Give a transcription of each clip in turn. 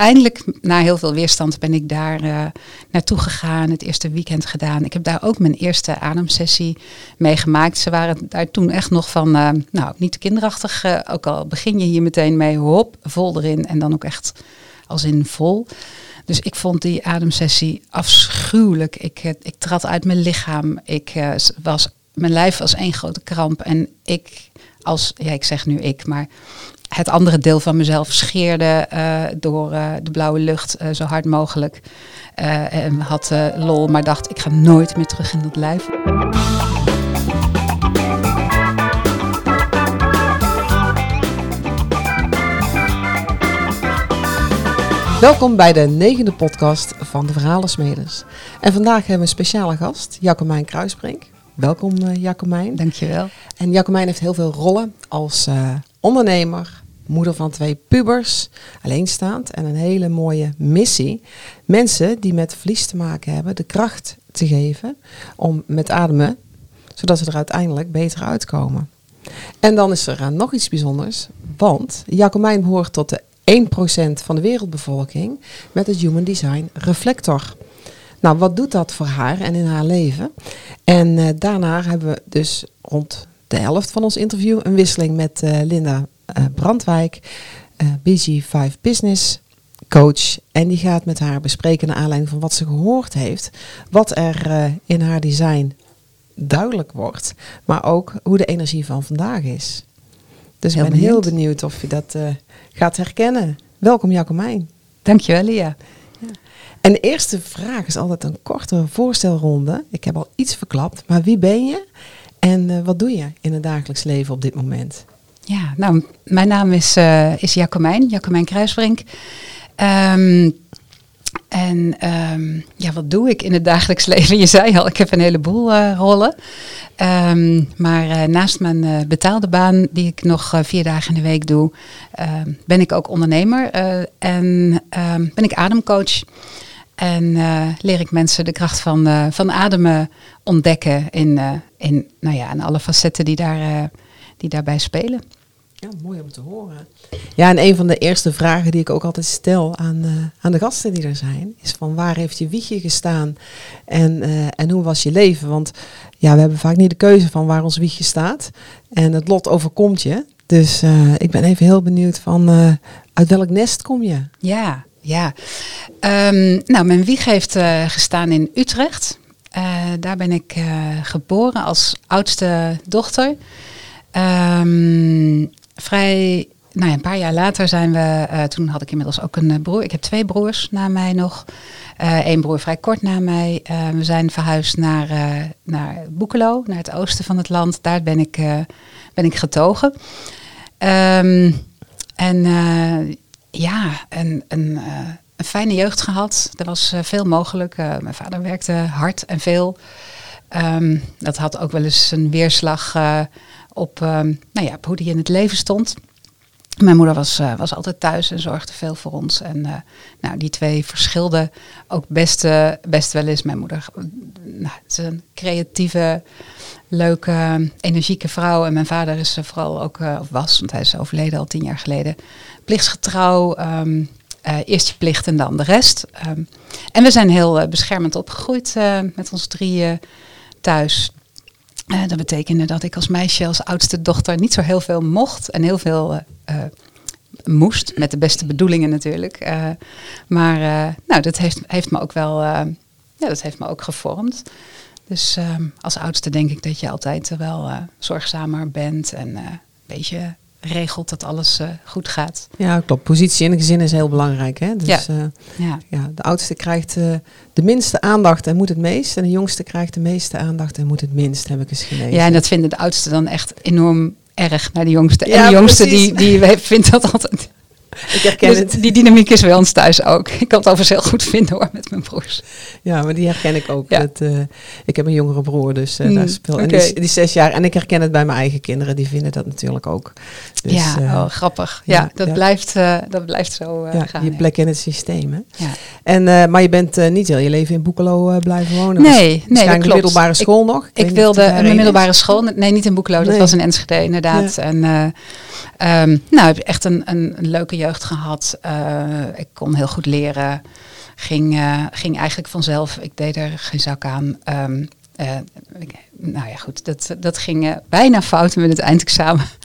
uiteindelijk, na heel veel weerstand, ben ik daar uh, naartoe gegaan. Het eerste weekend gedaan. Ik heb daar ook mijn eerste ademsessie meegemaakt. Ze waren daar toen echt nog van, uh, nou, niet kinderachtig. Uh, ook al begin je hier meteen mee, hop, vol erin. En dan ook echt als in vol. Dus ik vond die ademsessie afschuwelijk. Ik, ik trad uit mijn lichaam. Ik was, mijn lijf was één grote kramp. En ik als, ja, ik zeg nu ik, maar het andere deel van mezelf scheerde uh, door uh, de blauwe lucht uh, zo hard mogelijk. en had lol, maar dacht ik ga nooit meer terug in dat lijf. Welkom bij de negende podcast van de Verhalensmeders. En vandaag hebben we een speciale gast, Jacomijn Kruisbrink. Welkom Jacomijn. Dankjewel. En Jacomijn heeft heel veel rollen als ondernemer, moeder van twee pubers, alleenstaand en een hele mooie missie. Mensen die met verlies te maken hebben, de kracht te geven om met ademen, zodat ze er uiteindelijk beter uitkomen. En dan is er uh, nog iets bijzonders, want Jacomijn behoort tot de 1% van de wereldbevolking met het Human Design Reflector. Nou, wat doet dat voor haar en in haar leven? En uh, daarna hebben we dus rond de helft van ons interview een wisseling met uh, Linda uh, Brandwijk, BG5 Business coach. En die gaat met haar bespreken naar aanleiding van wat ze gehoord heeft, wat er in haar design duidelijk wordt, maar ook hoe de energie van vandaag is. Dus ik ben benieuwd. heel benieuwd of je dat gaat herkennen. Welkom Jacomijn. Dankjewel Lia. En de eerste vraag is altijd een korte voorstelronde. Ik heb al iets verklapt, maar wie ben je en uh, wat doe je in het dagelijks leven op dit moment? Ja, nou, mijn naam is, uh, is Jacomijn, Jacomijn Kruisbrink. Um, en um, ja, wat doe ik in het dagelijks leven? Je zei al, ik heb een heleboel uh, rollen. Um, maar uh, naast mijn betaalde baan, die ik nog vier dagen in de week doe, ben ik ook ondernemer en ben ik ademcoach. En leer ik mensen de kracht van, van ademen ontdekken in, in, nou ja, in alle facetten die, daar, die daarbij spelen. Ja, mooi om te horen. Ja, en een van de eerste vragen die ik ook altijd stel aan, aan de gasten die er zijn, is van waar heeft je wiegje gestaan en, en hoe was je leven? Want ja, we hebben vaak niet de keuze van waar ons wiegje staat en het lot overkomt je. Dus ik ben even heel benieuwd van uit welk nest kom je? Ja, ja, um, nou, mijn wieg heeft uh, gestaan in Utrecht. Uh, daar ben ik uh, geboren als oudste dochter. Um, vrij, nou een paar jaar later zijn we, toen had ik inmiddels ook een broer. Ik heb twee broers na mij nog. Eén broer vrij kort na mij. we zijn verhuisd naar, naar Boekelo, naar het oosten van het land. Daar ben ik, ben ik getogen. Um, en ja, een, een, een fijne jeugd gehad. Er was veel mogelijk. Mijn vader werkte hard en veel. Um, dat had ook wel eens een weerslag op, um, nou ja, hoe die in het leven stond. Mijn moeder was, uh, was altijd thuis en zorgde veel voor ons. En uh, nou, die twee verschilden ook best, uh, best wel eens. Mijn moeder nou, is een creatieve, leuke, energieke vrouw. En mijn vader is vooral ook, of was, want hij is overleden al tien jaar geleden, plichtsgetrouw. Um, eerst je plicht en dan de rest. Um, en we zijn heel beschermend opgegroeid met ons drieën thuis. Uh, dat betekende dat ik als meisje, als oudste dochter, niet zo heel veel mocht en heel veel uh, moest, met de beste bedoelingen natuurlijk. Maar nou, dat heeft, heeft me ook wel, ja, dat heeft me ook gevormd. Dus ehm, als oudste denk ik dat je altijd wel zorgzamer bent en een beetje regelt dat alles uh, goed gaat. Ja, klopt. Positie in een gezin is heel belangrijk. Hè? Dus, ja. Uh, ja. ja. de oudste krijgt uh, de minste aandacht en moet het meest. En de jongste krijgt de meeste aandacht en moet het minst, heb ik eens gelezen. Ja, en dat vinden de oudste dan echt enorm erg naar de jongste. Ja, en de jongste die, die vindt dat altijd ik herken dus het. Die dynamiek is wel ons thuis ook. Ik kan het overigens heel goed vinden hoor, met mijn broers. Ja, maar die herken ik ook. Ja. uh, ik heb een jongere broer, dus uh, daar speel okay. En die, die, zes jaar. En ik herken het bij mijn eigen kinderen, die vinden dat natuurlijk ook. Dus, ja, uh, oh, grappig. Ja, ja dat, ja. Blijft, dat blijft zo gaan. Je plek in het systeem. Hè? Ja. En, maar je bent niet heel je leven in Boekelo blijven wonen. Nee, nee, dat klopt. middelbare school nog? Ik, ik wilde een middelbare school. Nee, niet in Boekelo. Dat was in Enschede inderdaad. En um, nou, heb echt een, een, een leuke jeugd jeugd gehad. ik kon heel goed leren. Ging, ging eigenlijk vanzelf. Ik deed er geen zak aan. Um, nou ja, goed, dat, dat ging bijna fout met het eindexamen.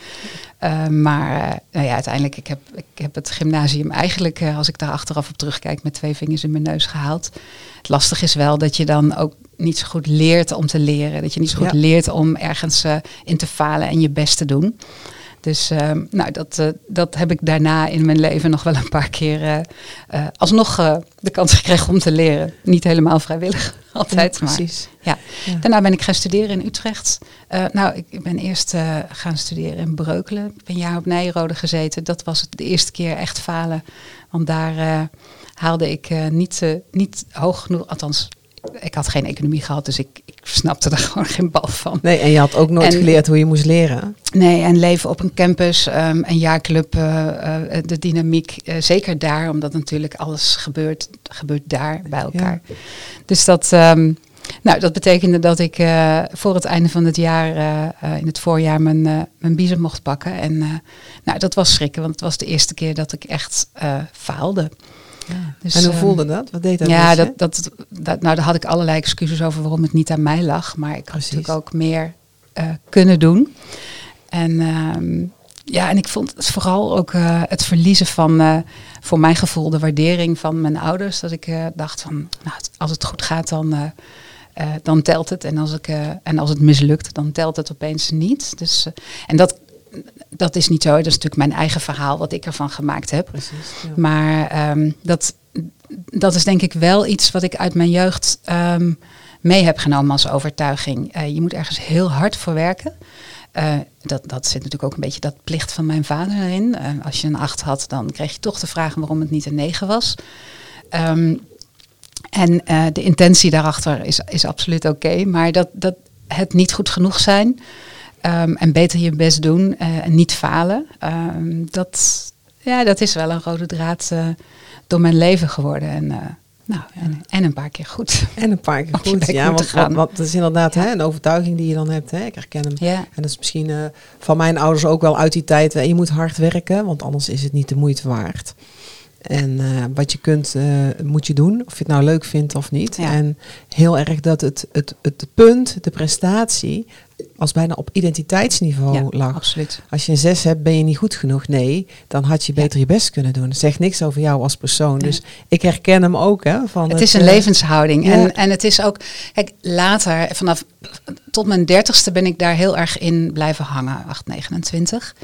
Maar nou ja, uiteindelijk, ik heb, ik heb het gymnasium eigenlijk, als ik daar achteraf op terugkijk, met twee vingers in mijn neus gehaald. Het lastig is wel dat je dan ook niet zo goed leert om te leren. Dat je niet zo goed leert om ergens in te falen en je best te doen. Dus uh, nou, dat, uh, dat heb ik daarna in mijn leven nog wel een paar keer uh, alsnog de kans gekregen om te leren. Niet helemaal vrijwillig, altijd. Ja, precies. Maar, ja. ja. Daarna ben ik gaan studeren in Utrecht. nou, ik, ben eerst gaan studeren in Breukelen. Ik ben een jaar op Nijrode gezeten. Dat was de eerste keer echt falen. Want daar haalde ik niet, niet hoog genoeg, althans ik had geen economie gehad, dus ik snapte er gewoon geen bal van. Nee, en je had ook nooit geleerd hoe je moest leren. Nee, en leven op een campus, um, een jaarclub, uh, uh, de dynamiek, uh, zeker daar, omdat natuurlijk alles gebeurt, gebeurt daar bij elkaar. Dus dat, um, nou, dat betekende dat ik voor het einde van het jaar, in het voorjaar, mijn, mijn biezen mocht pakken. En nou, dat was schrikken, want het was de eerste keer dat ik echt faalde. Dus, en hoe ehm, voelde dat? Wat deed dat? Ja, dat, dat, dat, nou, daar had ik allerlei excuses over waarom het niet aan mij lag. Maar ik had natuurlijk ook meer uh, kunnen doen. En uh, ja, en ik vond het vooral ook uh, het verliezen van, uh, voor mijn gevoel, de waardering van mijn ouders. Dat ik dacht van, nou, als het goed gaat, dan, dan telt het. En als, ik, en als het mislukt, dan telt het opeens niet. Dus, en dat dat is niet zo. Dat is natuurlijk mijn eigen verhaal wat ik ervan gemaakt heb. Precies, ja. Maar um, dat, dat is denk ik wel iets wat ik uit mijn jeugd um, mee heb genomen als overtuiging. Uh, je moet ergens heel hard voor werken. Uh, dat, dat zit natuurlijk ook een beetje dat plicht van mijn vader erin. Uh, als je een acht had, dan kreeg je toch de vraag waarom het niet een negen was. Um, en de intentie daarachter is, is absoluut oké. maar dat, dat het niet goed genoeg zijn, Um, en beter je best doen uh, en niet falen. Um, dat, ja, dat is wel een rode draad uh, door mijn leven geworden. En, uh, nou, en, en, een paar keer goed. En een paar keer goed, ja. Want, dat is inderdaad ja. hè, een overtuiging die je dan hebt. Hè. Ik herken hem. Ja. En dat is misschien van mijn ouders ook wel uit die tijd. je moet hard werken, want anders is het niet de moeite waard. En uh, wat je kunt, uh, moet je doen, of je het nou leuk vindt of niet. Ja. En heel erg dat het, het, het punt, de prestatie, als bijna op identiteitsniveau ja, lag. Absoluut. Als je een zes hebt, ben je niet goed genoeg. Nee, dan had je beter je best kunnen doen. Zeg niks over jou als persoon. Dus ik herken hem ook. Hè, van het, het is een uh, levenshouding. En, en het is ook, kijk, later, vanaf tot mijn dertigste ben ik daar heel erg in blijven hangen. 8, 29.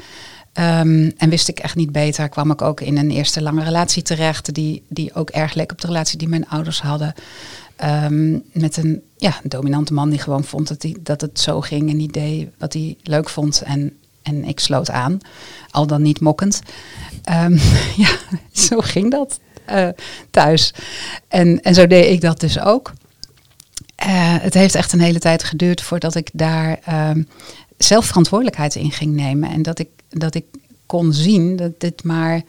Um, en wist ik echt niet beter, kwam ik ook in een eerste lange relatie terecht, die, die ook erg leek op de relatie die mijn ouders hadden. Um, met een ja, dominante man die gewoon vond dat, die, dat het zo ging en niet deed wat hij leuk vond. En, en ik sloot aan, al dan niet mokkend. Um, ja, zo ging dat uh, thuis. En, en zo deed ik dat dus ook. Uh, het heeft echt een hele tijd geduurd voordat ik daar um, zelf verantwoordelijkheid in ging nemen. En dat ik dat ik kon zien dat dit maar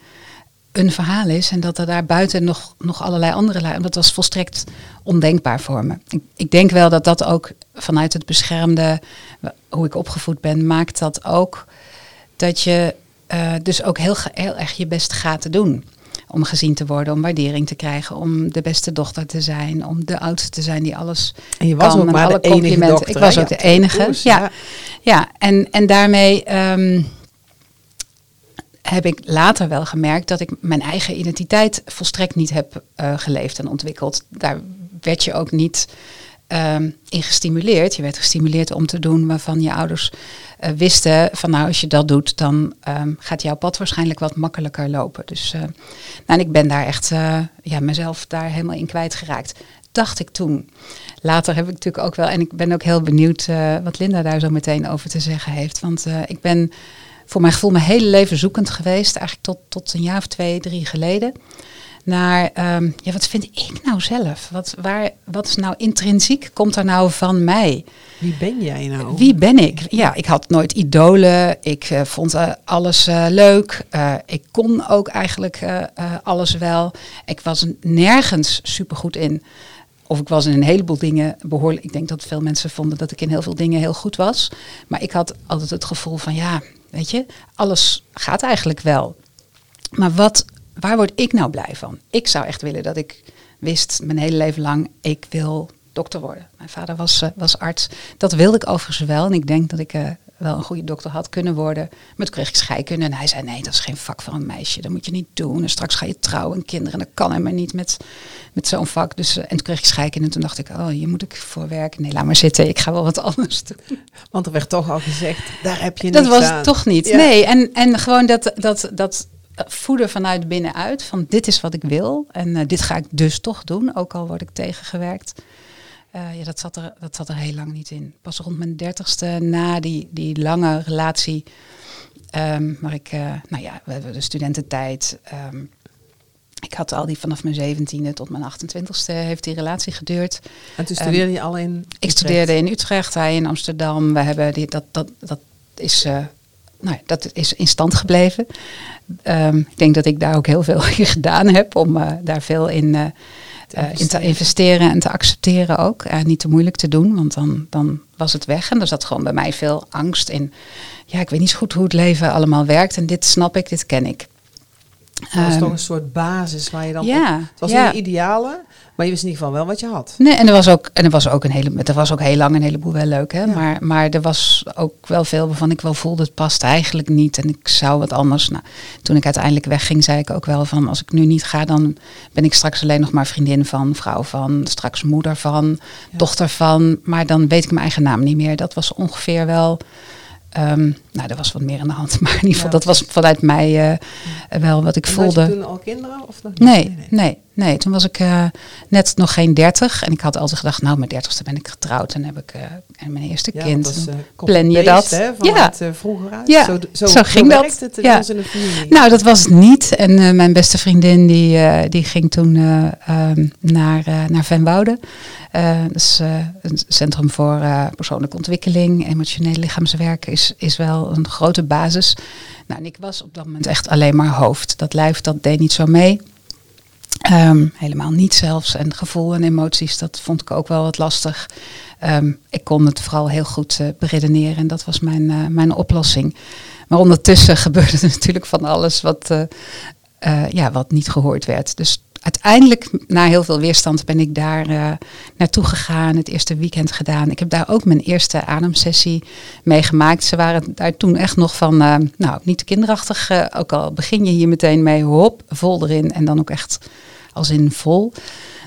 een verhaal is en dat er daar buiten nog, nog allerlei andere Dat was volstrekt ondenkbaar voor me. Ik, ik, denk wel dat dat ook vanuit het beschermde, hoe ik opgevoed ben, maakt dat ook dat je uh, dus ook heel, heel erg je best gaat te doen. Om gezien te worden, om waardering te krijgen, om de beste dochter te zijn, om de oudste te zijn die alles. En je was kan, ook maar alle de complimenten. Enige ik was ook de enige. ja. ja, en, en daarmee. Um, heb ik later wel gemerkt dat ik mijn eigen identiteit volstrekt niet heb uh, geleefd en ontwikkeld. Daar werd je ook niet um, in gestimuleerd. Je werd gestimuleerd om te doen waarvan je ouders uh, wisten van nou als je dat doet dan um, gaat jouw pad waarschijnlijk wat makkelijker lopen. Dus uh, nou, en ik ben daar echt ja, mezelf daar helemaal in kwijtgeraakt. Dacht ik toen. Later heb ik natuurlijk ook wel, en ik ben ook heel benieuwd wat Linda daar zo meteen over te zeggen heeft. Want ik ben voor mijn gevoel mijn hele leven zoekend geweest. Eigenlijk tot, tot een jaar of twee, drie geleden. Naar, um, ja, wat vind ik nou zelf? Wat, waar, wat is nou intrinsiek? Komt er nou van mij? Wie ben jij nou? Wie ben ik? Ja, ik had nooit idolen. Ik uh, vond uh, alles uh, leuk. ik kon ook eigenlijk alles wel. Ik was nergens supergoed in. Of ik was in een heleboel dingen behoorlijk. Ik denk dat veel mensen vonden dat ik in heel veel dingen heel goed was. Maar ik had altijd het gevoel van ja, Weet je, alles gaat eigenlijk wel. Maar wat, waar word ik nou blij van? Ik zou echt willen dat ik wist mijn hele leven lang, ik wil dokter worden. Mijn vader was, uh, was arts. Dat wilde ik overigens wel. En ik denk dat ik uh, wel een goede dokter had kunnen worden. Maar toen kreeg ik scheikunde en hij zei, nee, dat is geen vak van een meisje. Dat moet je niet doen. En straks ga je trouwen en kinderen. En dat kan helemaal niet met, met zo'n vak. Dus, uh, en toen kreeg ik scheikunde en toen dacht ik, oh, hier moet ik voor werken. Nee, laat maar zitten. Ik ga wel wat anders doen. Want er werd toch al gezegd, daar heb je Dat was aan. toch niet. Ja. Nee, en, en gewoon dat... dat, dat voeden vanuit binnenuit. Van dit is wat ik wil. En uh, dit ga ik dus toch doen. Ook al word ik tegengewerkt. Uh, ja, dat zat, er, dat zat er heel lang niet in. Pas rond mijn dertigste, na die, die lange relatie. Um, waar ik, uh, nou ja, we hebben de studententijd. Um, ik had al die vanaf mijn zeventiende tot mijn 28ste heeft die relatie geduurd. En toen studeerde um, je al in Utrecht? Ik studeerde in Utrecht, hij in Amsterdam. We hebben die, dat, dat, dat is uh, nou, dat is in stand gebleven. Um, ik denk dat ik daar ook heel veel in gedaan heb om daar veel in, te uh, in te investeren en te accepteren ook. niet te moeilijk te doen, want dan, dan was het weg. En er zat gewoon bij mij veel angst in. Ja, ik weet niet zo goed hoe het leven allemaal werkt en dit snap ik, dit ken ik. Dat was toch een soort basis waar je dan. Ja, op, het was ja. een ideale, maar je wist in ieder geval wel wat je had. Nee, en er was ook, en er was ook een hele, er was ook heel lang een heleboel wel leuk, hè. Ja. Maar, maar er was ook wel veel waarvan ik wel voelde, het past eigenlijk niet en ik zou wat anders. Nou, toen ik uiteindelijk wegging, zei ik ook wel van, als ik nu niet ga, dan ben ik straks alleen nog maar vriendin van, vrouw van, straks moeder van, ja. dochter van. Maar dan weet ik mijn eigen naam niet meer. Dat was ongeveer wel. Um, nou, er was wat meer aan de hand, maar in ieder geval, ja. dat was vanuit mij uh, ja. wel wat ik en voelde. Had je toen al kinderen? Of nog nee, nee, nee. Toen was ik uh, net nog geen dertig. En ik had altijd gedacht, nou, mijn dertigste ben ik getrouwd. En heb ik uh, mijn eerste ja, kind. Dat is, plan je dat? Hè, ja. Het, vroeger uit. Ja, zo, zo, zo ging zo dat. Het ja. in de familie. Nou, dat was het niet. En mijn beste vriendin, die, die ging toen um, naar, naar Venwoude. Uh, dus uh, een centrum voor uh, persoonlijke ontwikkeling, emotioneel lichaamswerk is, is wel een grote basis. Nou, en ik was op dat moment echt alleen maar hoofd. Dat lijf, dat deed niet zo mee. Um, helemaal niet zelfs. En gevoel en emoties, dat vond ik ook wel wat lastig. Um, ik kon het vooral heel goed beredeneren en dat was mijn, mijn oplossing. Maar ondertussen gebeurde er natuurlijk van alles wat, ja, wat niet gehoord werd. Dus uiteindelijk, na heel veel weerstand, ben ik daar naartoe gegaan. Het eerste weekend gedaan. Ik heb daar ook mijn eerste ademsessie meegemaakt. Ze waren daar toen echt nog van, nou, niet kinderachtig. Ook al begin je hier meteen mee, hop, vol erin. En dan ook echt als in vol.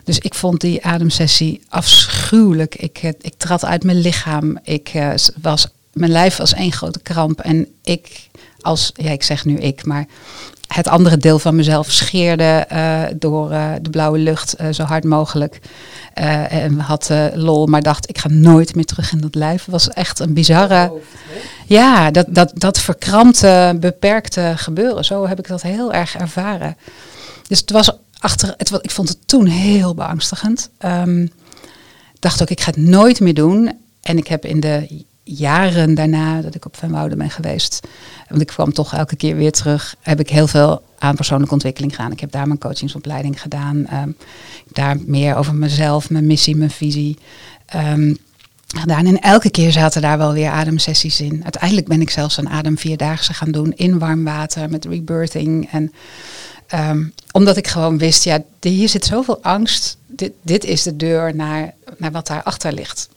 Dus ik vond die ademsessie afschuwelijk. Ik, ik trad uit mijn lichaam. Ik was, mijn lijf was één grote kramp. En ik, als, ja, ik zeg nu ik, maar het andere deel van mezelf scheerde uh, door uh, de blauwe lucht uh, zo hard mogelijk. en had lol, maar dacht ik ga nooit meer terug in dat lijf. Het was echt een bizarre... Hoofd, ja, dat, dat, dat verkrampte, beperkte gebeuren. Zo heb ik dat heel erg ervaren. Dus het was achter... Het, ik vond het toen heel beangstigend. Um, dacht ook, ik ga het nooit meer doen. En ik heb in de jaren daarna dat ik op Van Wouden ben geweest, want ik kwam toch elke keer weer terug, heb ik heel veel aan persoonlijke ontwikkeling gedaan. Ik heb daar mijn coachingsopleiding gedaan, um, daar meer over mezelf, mijn missie, mijn visie um, gedaan. En elke keer zaten daar wel weer ademsessies in. Uiteindelijk ben ik zelfs een adem vierdaagse gaan doen in warm water met rebirthing en um, omdat ik gewoon wist, ja, hier zit zoveel angst. Dit, dit is de deur naar, naar wat daarachter ligt.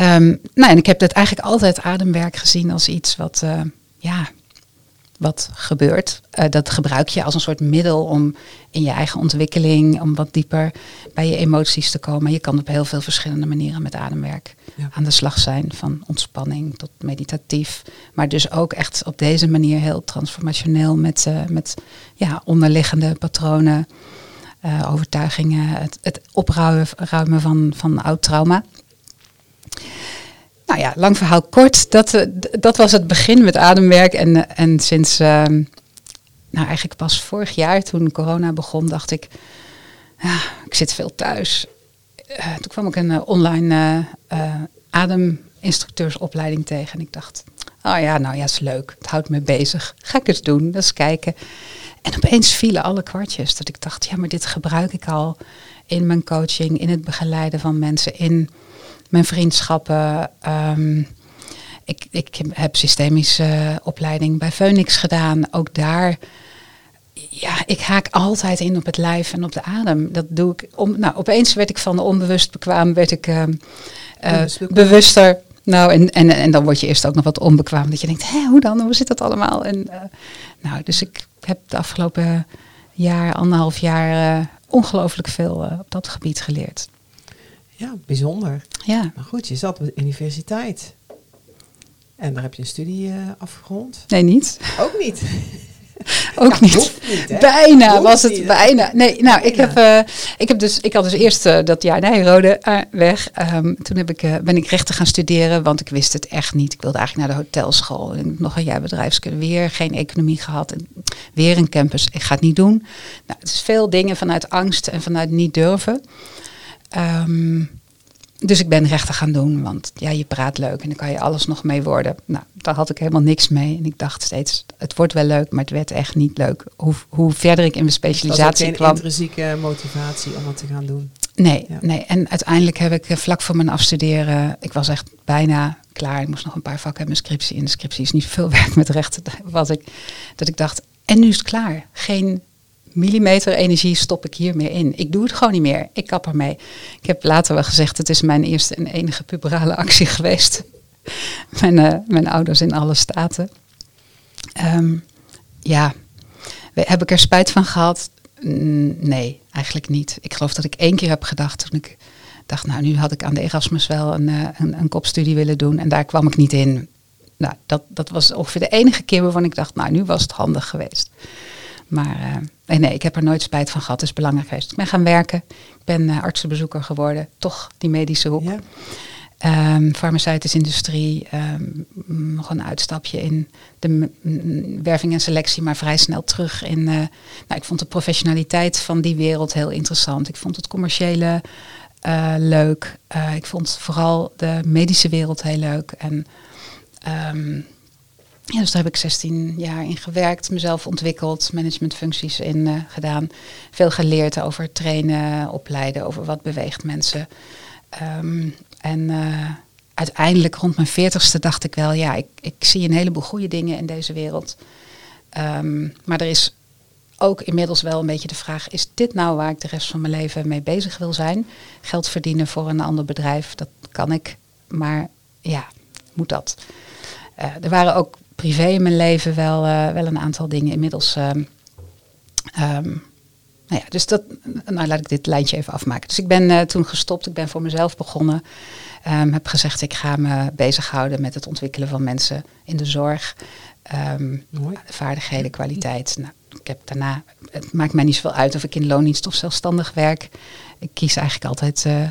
Um, nou, en ik heb dat eigenlijk altijd ademwerk gezien als iets wat, uh, ja, wat gebeurt. Uh, dat gebruik je als een soort middel om in je eigen ontwikkeling, om wat dieper bij je emoties te komen. Je kan op heel veel verschillende manieren met ademwerk ja. aan de slag zijn. Van ontspanning tot meditatief. Maar dus ook echt op deze manier heel transformationeel met, uh, met ja, onderliggende patronen, overtuigingen, het, het opruimen van, van oud trauma. Nou ja, lang verhaal kort. Dat, uh, dat was het begin met ademwerk. En, uh, en sinds, uh, nou eigenlijk pas vorig jaar toen corona begon, dacht ik, ja, ik zit veel thuis. Uh, toen kwam ik een online ademinstructeursopleiding tegen. En ik dacht, oh ja, nou ja, is leuk. Het houdt me bezig. Ga ik eens doen, is kijken. En opeens vielen alle kwartjes. Dat ik dacht, ja, maar dit gebruik ik al in mijn coaching, in het begeleiden van mensen, in mijn vriendschappen. Um, ik, ik heb systemische opleiding bij Phoenix gedaan. Ook daar ja, ik haak altijd in op het lijf en op de adem. Dat doe ik. Om, nou, opeens werd ik van onbewust bekwaam, werd ik uh, bewuster. Nou, en, en, en dan word je eerst ook nog wat onbekwaam. Dat je denkt, hé, hoe dan? Hoe zit dat allemaal? En, uh, nou, dus ik heb de afgelopen jaar, anderhalf jaar, ongelooflijk veel op dat gebied geleerd. Ja, bijzonder. Ja. Maar goed, je zat op de universiteit. En daar heb je een studie afgerond? Nee, niet. Ook niet. Ook niet. bijna was het, bijna. Nee, nou, ik heb, uh, ik heb dus, ik had dus eerst uh, dat jaar Nijrode uh, weg. Um, toen heb ik, ben ik rechten gaan studeren, want ik wist het echt niet. Ik wilde eigenlijk naar de hotelschool. En nog een jaar bedrijfskunde, weer geen economie gehad. En weer een campus. Ik ga het niet doen. Nou, het is veel dingen vanuit angst en vanuit niet durven. Um, dus ik ben rechten gaan doen, want ja, je praat leuk en dan kan je alles nog mee worden. Nou, daar had ik helemaal niks mee. En ik dacht steeds, het wordt wel leuk, maar het werd echt niet leuk. Hoe, hoe verder ik in mijn specialisatie kwam. geen intrinsieke motivatie om het te gaan doen. Nee, nee. En uiteindelijk heb ik eh, vlak voor mijn afstuderen, ik was echt bijna klaar. Ik moest nog een paar vakken hebben, mijn scriptie. En de scriptie is niet veel werk met rechten. Was ik, dat ik dacht, en nu is het klaar. Geen millimeter energie stop ik hier meer in. Ik doe het gewoon niet meer. Ik kap ermee. Ik heb later wel gezegd, het is mijn eerste en enige puberale actie geweest. mijn, uh, mijn ouders in alle staten. Um, ja, heb ik er spijt van gehad? Nee, eigenlijk niet. Ik geloof dat ik één keer heb gedacht toen ik dacht, nou nu had ik aan de Erasmus wel een, uh, een, een kopstudie willen doen en daar kwam ik niet in. Nou, dat, dat was ongeveer de enige keer waarvan ik dacht, nou nu was het handig geweest. Maar uh, nee, ik heb er nooit spijt van gehad. Het is belangrijk geweest. Ik ben gaan werken. Ik ben uh, artsenbezoeker geworden. Toch die medische hoek. Ja. Um, farmaceutische industrie. Um, nog een uitstapje in de werving en selectie. Maar vrij snel terug in... Uh, nou, ik vond de professionaliteit van die wereld heel interessant. Ik vond het commerciële leuk. ik vond vooral de medische wereld heel leuk. En... Um, dus daar heb ik 16 jaar in gewerkt, mezelf ontwikkeld, managementfuncties in uh, gedaan. Veel geleerd over trainen, opleiden, over wat beweegt mensen. Um, en uh, uiteindelijk rond mijn veertigste dacht ik wel, ja, ik, ik zie een heleboel goede dingen in deze wereld. Um, maar er is ook inmiddels wel een beetje de vraag, is dit nou waar ik de rest van mijn leven mee bezig wil zijn? Geld verdienen voor een ander bedrijf, dat kan ik, maar ja, moet dat? Uh, er waren ook privé in mijn leven wel, uh, wel een aantal dingen inmiddels. Um, um, nou ja, dus dat, nou laat ik dit lijntje even afmaken. Dus ik ben uh, toen gestopt, ik ben voor mezelf begonnen. Um, heb gezegd, ik ga me bezighouden met het ontwikkelen van mensen in de zorg. Vaardigheden, kwaliteit. Nou, ik heb daarna, het maakt mij niet zoveel uit of ik in loondienst of zelfstandig werk. Ik kies eigenlijk altijd uh,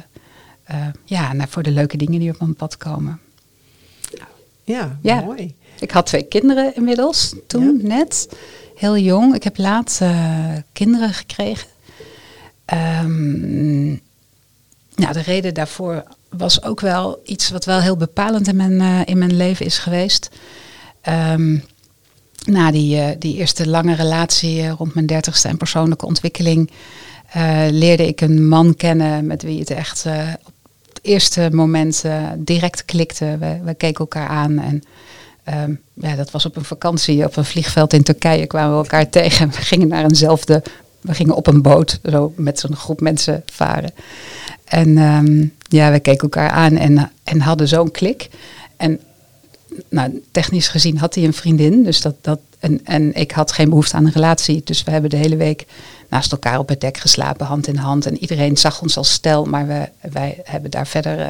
uh, ja, voor de leuke dingen die op mijn pad komen. Ja, ja, mooi. Ik had twee kinderen inmiddels, toen net. Heel jong. Ik heb laat uh, kinderen gekregen. Um, nou, de reden daarvoor was ook wel iets wat wel heel bepalend in mijn, uh, in mijn leven is geweest. Um, na die, uh, die eerste lange relatie rond mijn dertigste en persoonlijke ontwikkeling... leerde ik een man kennen met wie het echt op eerste moment direct klikte. We, we keken elkaar aan en Um, ja, dat was op een vakantie op een vliegveld in Turkije kwamen we elkaar tegen. We gingen naar eenzelfde, we gingen op een boot zo met zo'n groep mensen varen. En um, ja, we keken elkaar aan en, en hadden zo'n klik. En nou, technisch gezien had hij een vriendin, dus dat, dat, en, en ik had geen behoefte aan een relatie. Dus we hebben de hele week naast elkaar op het dek geslapen, hand in hand. En iedereen zag ons als stel, maar we, wij hebben daar verder uh,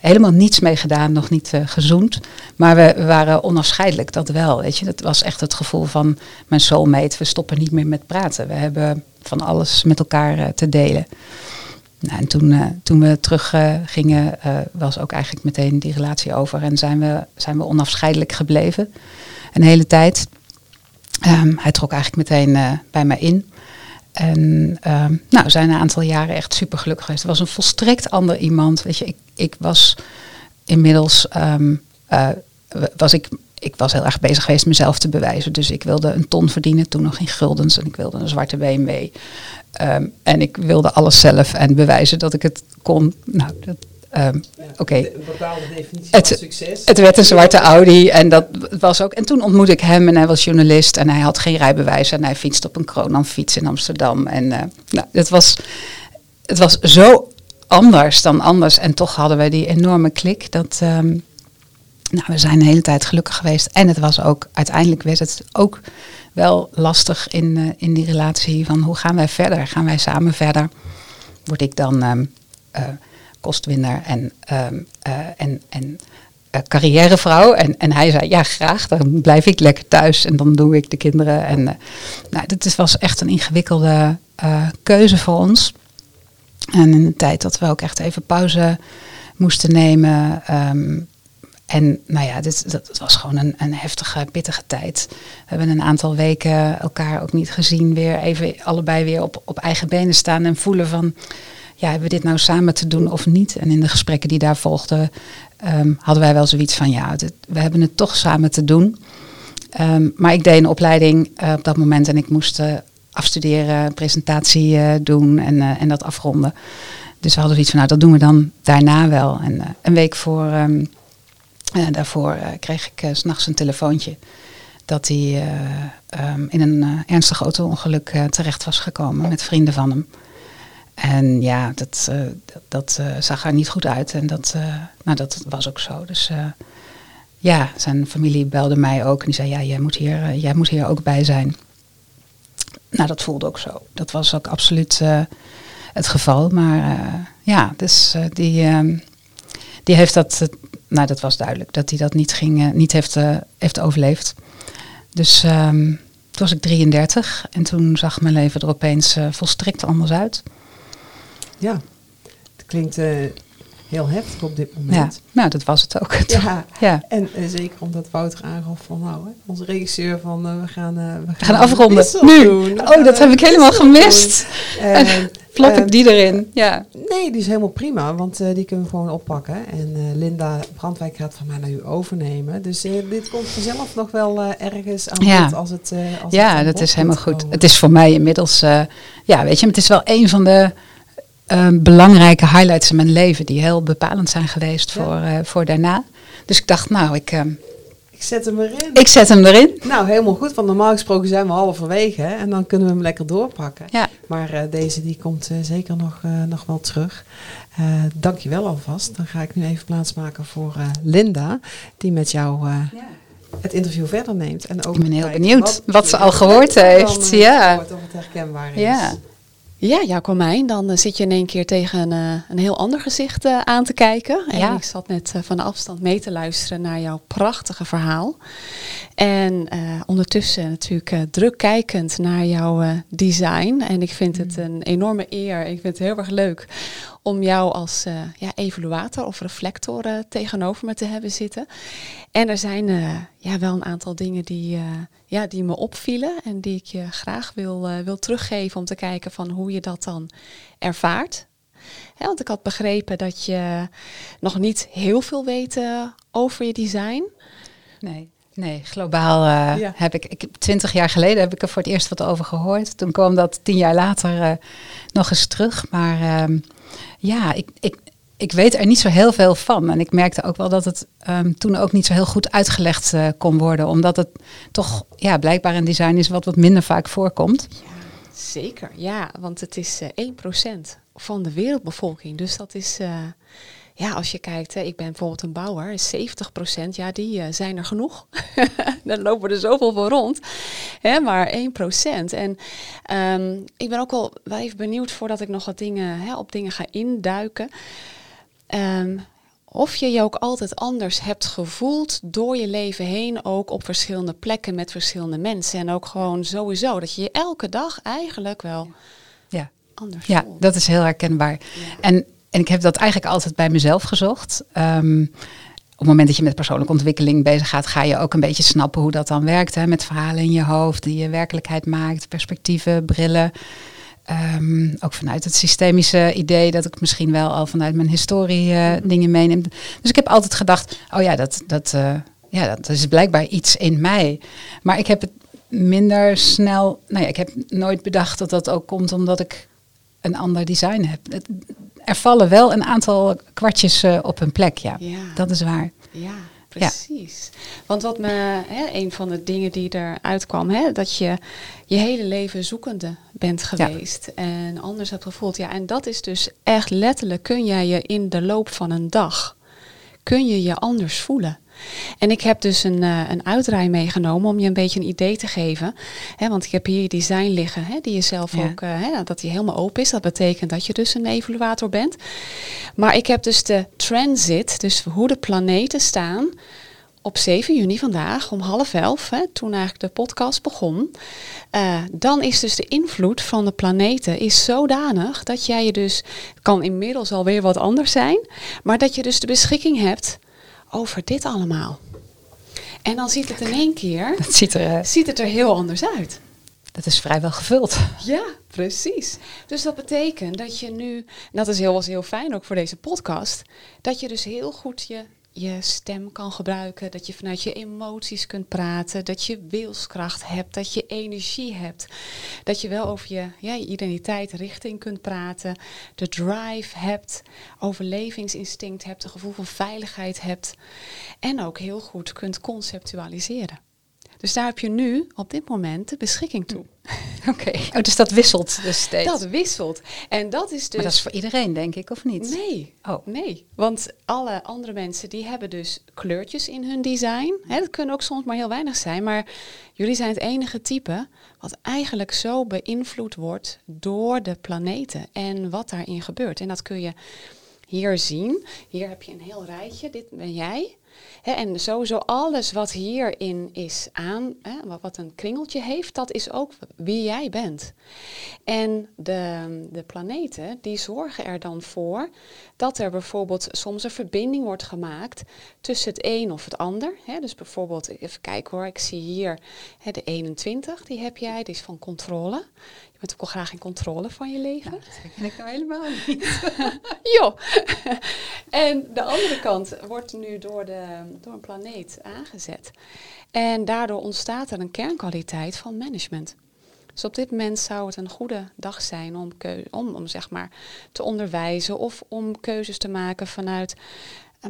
helemaal niets mee gedaan, nog niet uh, gezoend. Maar we, waren onafscheidelijk, dat wel. Weet je. Dat was echt het gevoel van mijn soulmate. We stoppen niet meer met praten. We hebben van alles met elkaar uh, te delen. Nou, en toen, toen we terug gingen, was ook eigenlijk meteen die relatie over. En zijn we, zijn we onafscheidelijk gebleven. Een hele tijd. Um, hij trok eigenlijk meteen bij mij in. En um, nou, zijn een aantal jaren echt super gelukkig geweest. Het was een volstrekt ander iemand. Weet je, ik, ik was inmiddels um, uh, was ik, ik was heel erg bezig geweest mezelf te bewijzen. Dus ik wilde een ton verdienen, toen nog in guldens. En ik wilde een zwarte BMW. Um, en ik wilde alles zelf en bewijzen dat ik het kon. Nou, dat, ehm, oké. Een bepaalde definitie Het- van succes. Het werd een zwarte Audi en dat was ook. En toen ontmoette ik hem en hij was journalist en hij had geen rijbewijs en hij fietste op een Kronan-fiets in Amsterdam. En eh, nou, het, was, het was zo anders dan anders en toch hadden we die enorme klik. Dat, ehm, nou, we zijn de hele tijd gelukkig geweest en het was ook, uiteindelijk werd het ook wel lastig in, eh, in die relatie van hoe gaan wij verder? Gaan wij samen verder? Word ik dan ehm, eh, kostwinner en, ehm, eh, en, en eh, carrièrevrouw. En, en hij zei, ja graag, dan blijf ik lekker thuis en dan doe ik de kinderen. En eh, nou, dat was echt een ingewikkelde keuze voor ons. En in de tijd dat we ook echt even pauze moesten nemen. ehm, en nou ja, dit, dat was gewoon een, een heftige, pittige tijd. We hebben een aantal weken elkaar ook niet gezien. Weer even allebei weer op, op eigen benen staan en voelen van... Ja, hebben we dit nou samen te doen of niet? En in de gesprekken die daar volgden ehm, hadden wij wel zoiets van... Ja, we hebben het toch samen te doen. Ehm, maar ik deed een opleiding eh, op dat moment en ik moest eh, afstuderen, presentatie eh, doen en, en dat afronden. Dus we hadden zoiets van, nou dat doen we dan daarna wel. En een week voor, ehm, eh, daarvoor kreeg ik s s'nachts een telefoontje dat hij in een ernstig auto-ongeluk terecht was gekomen met vrienden van hem. En ja, dat, eh, dat, eh, zag er niet goed uit. En dat, eh, nou, dat was ook zo. Dus ja, zijn familie belde mij ook. En die zei, ja, jij moet hier, jij moet hier ook bij zijn. Nou, dat voelde ook zo. Dat was ook absoluut het geval. Maar ja, dus die, ehm, die heeft dat, nou dat was duidelijk, dat hij dat niet, ging, niet heeft, heeft overleefd. Dus ehm, toen was ik 33 en toen zag mijn leven er opeens volstrekt anders uit. Ja, het klinkt eh, heel heftig op dit Ja, moment. nou dat was het ook. Ja, Ja. en eh, zeker omdat Wouter aangaf van nou, hè, onze regisseur van eh, we gaan, we We gaan afronden. Nu. doen. Oh, gaan dat heb ik helemaal gemist. Plop ik die erin? Ja. Nee, die is helemaal prima, want die kunnen we gewoon oppakken. En Linda Brandwijk gaat van mij naar u overnemen. Dus dit komt vanzelf nog wel ergens aan Ja. bod als het als Ja, dat is helemaal goed. komen. Het is voor mij inmiddels, ja, weet je, het is wel een van de eh, belangrijke highlights in mijn leven die heel bepalend zijn geweest Ja. voor, eh, voor daarna. Dus ik dacht, nou, ik, eh, Ik zet hem erin. ik zet hem erin. Nou, helemaal goed, want normaal gesproken zijn we halverwege hè, en dan kunnen we hem lekker doorpakken. Ja, Maar eh, deze die komt eh, zeker nog, nog wel terug. Dank je wel alvast. Dan ga ik nu even plaatsmaken voor Linda, die met jou het interview verder neemt. En ook Ik ben heel benieuwd wat ze al gehoord heeft, ja. Of het herkenbaar is. ja. Ja, Jacomijn, dan eh, zit je in één keer tegen een, eh, een heel ander gezicht eh, aan te kijken. En Ja. ik zat net van de afstand mee te luisteren naar jouw prachtige verhaal. En ondertussen natuurlijk druk kijkend naar jouw design. En ik vind het een enorme eer. Ik vind het heel erg leuk om jou als eh, ja, evaluator of reflector eh, tegenover me te hebben zitten. En er zijn eh, ja, wel een aantal dingen die, ja, die me opvielen en die ik je graag wil, wil teruggeven om te kijken van hoe je dat dan ervaart. Want ik had begrepen dat je nog niet heel veel weet over je design. Nee, nee globaal eh, Ja. heb ik, ik, twintig jaar geleden heb ik er voor het eerst wat over gehoord. Toen kwam dat tien jaar later eh, nog eens terug. Maar ehm, ja, ik, ik, ik weet er niet zo heel veel van. En ik merkte ook wel dat het ehm, toen ook niet zo heel goed uitgelegd eh, kon worden. Omdat het toch ja, blijkbaar een design is wat wat minder vaak voorkomt. Zeker, ja, want het is eh 1% van de wereldbevolking. Dus dat is, ja, als je kijkt, hè, ik ben bijvoorbeeld een bouwer, is 70%, ja, die eh, zijn er genoeg. Daar lopen er zoveel voor rond. Hè, maar 1%. En ehm, ik ben ook wel, wel even benieuwd voordat ik nog wat dingen, hè, op dingen ga induiken. Ehm, of je je ook altijd anders hebt gevoeld door je leven heen, ook op verschillende plekken met verschillende mensen. En ook gewoon sowieso, dat je je elke dag eigenlijk wel Ja. anders Ja, voelt. dat is heel herkenbaar. En, en ik heb dat eigenlijk altijd bij mezelf gezocht. Ehm, op het moment dat je met persoonlijke ontwikkeling bezig gaat, ga je ook een beetje snappen hoe dat dan werkt. Hè? Met verhalen in je hoofd die je werkelijkheid maakt, perspectieven, brillen. Ehm, ook vanuit het systemische idee dat ik misschien wel al vanuit mijn historie eh, dingen meeneem. Dus ik heb altijd gedacht, oh ja, dat, dat, eh, ja, dat is blijkbaar iets in mij. Maar ik heb het minder snel, nou ja, ik heb nooit bedacht dat dat ook komt omdat ik een ander design heb. Er vallen wel een aantal kwartjes eh, op hun plek, ja. Ja. Dat is waar. Ja, precies. Want wat me, hè, een van de dingen die eruit kwam, hè, dat je je hele leven zoekende bent geweest en anders hebt gevoeld. Ja, en dat is dus echt letterlijk, kun jij je in de loop van een dag, kun je je anders voelen. En ik heb dus een, uh, een uitdraai meegenomen om je een beetje een idee te geven. Hè, want ik heb hier je design liggen, hè, die je zelf Ja. ook, eh, hè, dat die helemaal open is. Dat betekent dat je dus een evaluator bent. Maar ik heb dus de transit, dus hoe de planeten staan op 7 juni vandaag om half elf, hè, toen eigenlijk de podcast begon. eh, dan is dus de invloed van de planeten is zodanig dat jij je dus, kan inmiddels alweer wat anders zijn, maar dat je dus de beschikking hebt over dit allemaal. En dan ziet het in één keer, Dat ziet er, eh, ziet het er heel anders uit. dat is vrijwel gevuld. Ja, precies. Dus dat betekent dat je nu, en dat is heel, was heel fijn ook voor deze podcast, dat je dus heel goed je, je stem kan gebruiken, dat je vanuit je emoties kunt praten, dat je wilskracht hebt, dat je energie hebt, dat je wel over je, ja, identiteit, richting kunt praten, de drive hebt, overlevingsinstinct hebt, een gevoel van veiligheid hebt en ook heel goed kunt conceptualiseren. Dus daar heb je nu op dit moment de beschikking toe. Oké. Oh, dus dat wisselt dus steeds. Dat wisselt. En dat is dus. Maar dat is voor iedereen, denk ik, of niet? Nee. Oh. Nee. Want alle andere mensen die hebben dus kleurtjes in hun design. Hè, dat kunnen ook soms maar heel weinig zijn. Maar jullie zijn het enige type wat eigenlijk zo beïnvloed wordt door de planeten en wat daarin gebeurt. En dat kun je hier zien. Hier heb je een heel rijtje. Dit ben jij. En sowieso alles wat hierin is aan, wat, een kringeltje heeft, dat is ook wie jij bent. En de, de planeten, die zorgen er dan voor dat er bijvoorbeeld soms een verbinding wordt gemaakt tussen het een of het ander. Dus bijvoorbeeld, even kijken hoor, ik zie hier de 21, die heb jij, die is van controle. Je bent ook wel graag in controle van je leven. Dat ken ik nou helemaal niet. Joh. en de andere kant wordt nu door, de, door een planeet aangezet. En daardoor ontstaat er een kernkwaliteit van management. Dus op dit moment zou het een goede dag zijn om, om, om zeg maar te onderwijzen of om keuzes te maken vanuit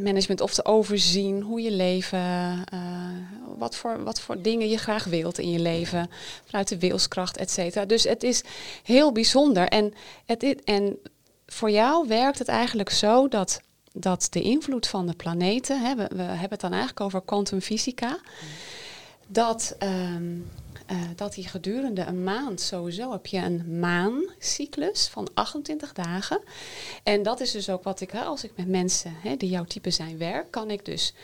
management of te overzien hoe je leven, eh, wat, voor, wat voor dingen je graag wilt in je leven, vanuit de wilskracht, et cetera. Dus het is heel bijzonder. En, het, en voor jou werkt het eigenlijk zo dat, dat de invloed van de planeten, hè, we, hebben het dan eigenlijk over kwantumfysica, dat, ehm, eh, dat die gedurende een maand sowieso heb je een maancyclus van 28 dagen. En dat is dus ook wat ik, als ik met mensen hè, die jouw type zijn werk, kan ik dus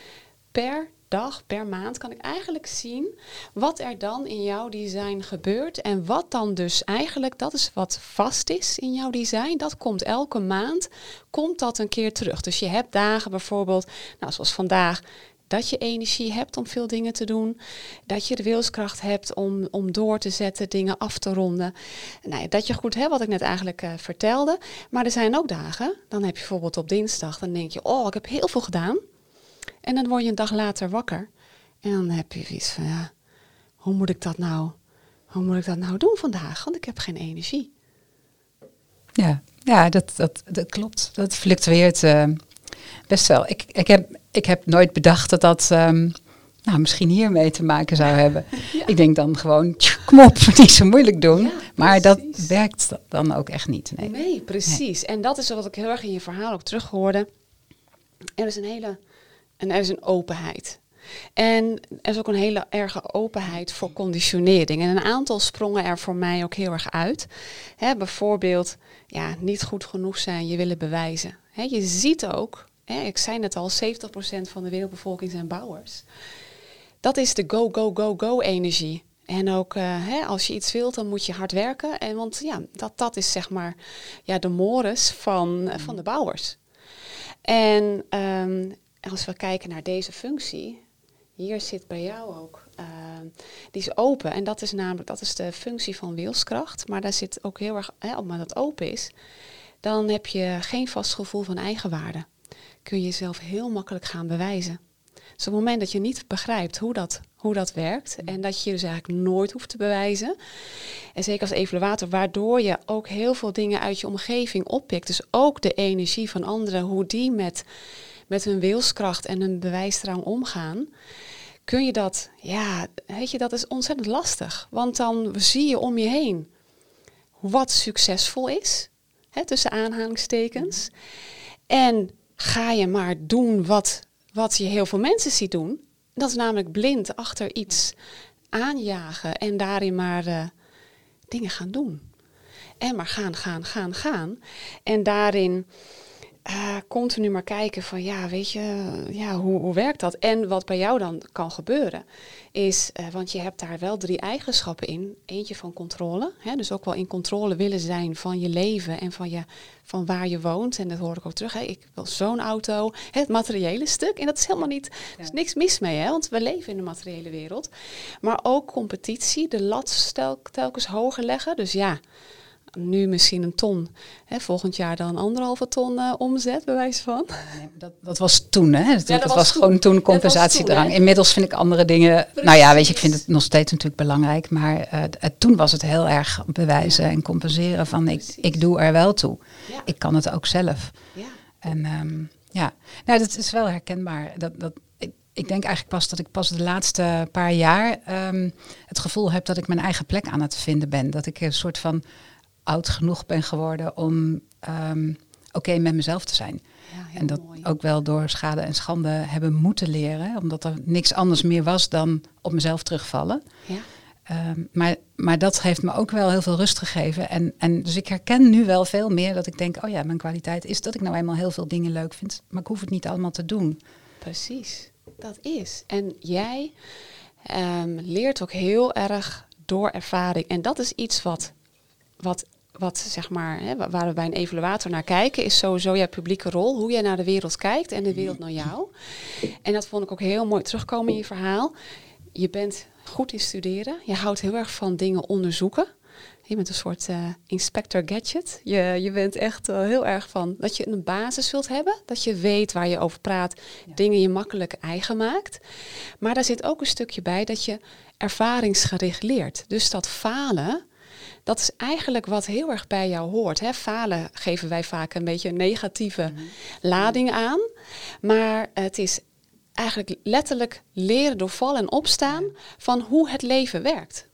per dag, per maand, kan ik eigenlijk zien wat er dan in jouw design gebeurt. En wat dan dus eigenlijk, dat is wat vast is in jouw design. Dat komt elke maand, komt dat een keer terug. Dus je hebt dagen bijvoorbeeld, nou zoals vandaag, dat je energie hebt om veel dingen te doen. Dat je de wilskracht hebt om, om door te zetten, dingen af te ronden. Nou dat je goed hebt, wat ik net eigenlijk eh, vertelde. Maar er zijn ook dagen, dan heb je bijvoorbeeld op dinsdag, dan denk je, oh, ik heb heel veel gedaan. En dan word je een dag later wakker. En dan heb je iets van, ja, hoe moet ik dat nou, hoe moet ik dat nou doen vandaag? Want ik heb geen energie. Ja, ja dat, dat, dat klopt. Dat fluctueert eh, best wel. Ik, ik, heb, ik heb nooit bedacht dat dat ehm, nou, misschien hiermee te maken zou hebben. Ik denk dan gewoon, tjoe, kom op, niet zo moeilijk doen. Ja, maar dat werkt dan ook echt niet. Nee. Nee, precies. En dat is wat ik heel erg in je verhaal ook terughoorde. Er is een hele, en er is een openheid. En er is ook een hele erge openheid voor conditionering. En een aantal sprongen er voor mij ook heel erg uit. Hè, bijvoorbeeld, ja, niet goed genoeg zijn, je willen bewijzen. Hè, je ziet ook, hè, ik zei net al, 70% van de wereldbevolking zijn bouwers. Dat is de go, go, go, go energie. En ook hè, als je iets wilt, dan moet je hard werken. En want ja, dat, dat is zeg maar ja, de mores van, eh, van de bouwers. En ehm, als we kijken naar deze functie, hier zit bij jou ook, ehm, die is open. En dat is namelijk, dat is de functie van wilskracht. Maar daar zit ook heel erg, hè, op maar dat open is, dan heb je geen vast gevoel van eigenwaarde. Kun je jezelf heel makkelijk gaan bewijzen. Dus op het moment dat je niet begrijpt hoe dat, hoe dat werkt en dat je dus eigenlijk nooit hoeft te bewijzen. En zeker als evaluator, waardoor je ook heel veel dingen uit je omgeving oppikt. Dus ook de energie van anderen, hoe die met, met hun wilskracht en hun bewijsdrang omgaan. Kun je dat, ja, weet je, dat is ontzettend lastig. Want dan zie je om je heen wat succesvol is, hè, tussen aanhalingstekens. En ga je maar doen wat wat je heel veel mensen ziet doen. Dat is namelijk blind achter iets aanjagen en daarin maar uh, dingen gaan doen. En maar gaan, gaan, gaan, gaan. En daarin uh, continu maar kijken van ja, weet je, ja, hoe, hoe werkt dat? En wat bij jou dan kan gebeuren, is, uh, want je hebt daar wel drie eigenschappen in. Eentje van controle, hè, dus ook wel in controle willen zijn van je leven en van, je, van waar je woont. En dat hoor ik ook terug. Hè. Ik wil zo'n auto, het materiële stuk. En dat is helemaal niet, er is niks mis mee, hè, want we leven in de materiële wereld. Maar ook competitie, de lat telkens hoger leggen. Dus ja, nu misschien een ton. Hè, volgend jaar dan anderhalve ton uh, omzet, bij wijze van. Nee, dat, dat was toen, hè? Dat, ja, dat, was, gewoon toen compensatiedrang. Inmiddels vind ik andere dingen. Nou ja, weet je, ik vind het nog steeds natuurlijk belangrijk. Maar uh, toen was het heel erg bewijzen en compenseren van ik, ik doe er wel toe. Ja. Ik kan het ook zelf. Ja. En um, ja, nou, dat is wel herkenbaar. Dat, dat, ik, ik denk eigenlijk pas dat ik pas de laatste paar jaar um, het gevoel heb dat ik mijn eigen plek aan het vinden ben. Dat ik een soort van oud genoeg ben geworden om um, oké met mezelf te zijn. Ja, en dat mooi. ook wel door schade en schande hebben moeten leren, omdat er niks anders meer was dan op mezelf terugvallen. Ja. Um, maar, maar dat heeft me ook wel heel veel rust gegeven. En, en dus ik herken nu wel veel meer dat ik denk, oh ja, mijn kwaliteit is dat ik nou eenmaal heel veel dingen leuk vind, maar ik hoef het niet allemaal te doen. Precies, dat is. En jij um, leert ook heel erg door ervaring. En dat is iets wat wat, wat zeg maar, hè, waar we bij een evaluator naar kijken, is sowieso jouw publieke rol. Hoe jij naar de wereld kijkt en de wereld naar jou. En dat vond ik ook heel mooi terugkomen in je verhaal. Je bent goed in studeren. Je houdt heel erg van dingen onderzoeken. Je bent een soort uh, inspector gadget. Je, je bent echt uh, heel erg van dat je een basis wilt hebben. Dat je weet waar je over praat. Dingen je makkelijk eigen maakt. Maar daar zit ook een stukje bij dat je ervaringsgericht leert. Dus dat falen, dat is eigenlijk wat heel erg bij jou hoort. Hè? Falen geven wij vaak een beetje een negatieve mhm. lading aan. Maar het is eigenlijk letterlijk leren door vallen en opstaan van hoe het leven werkt.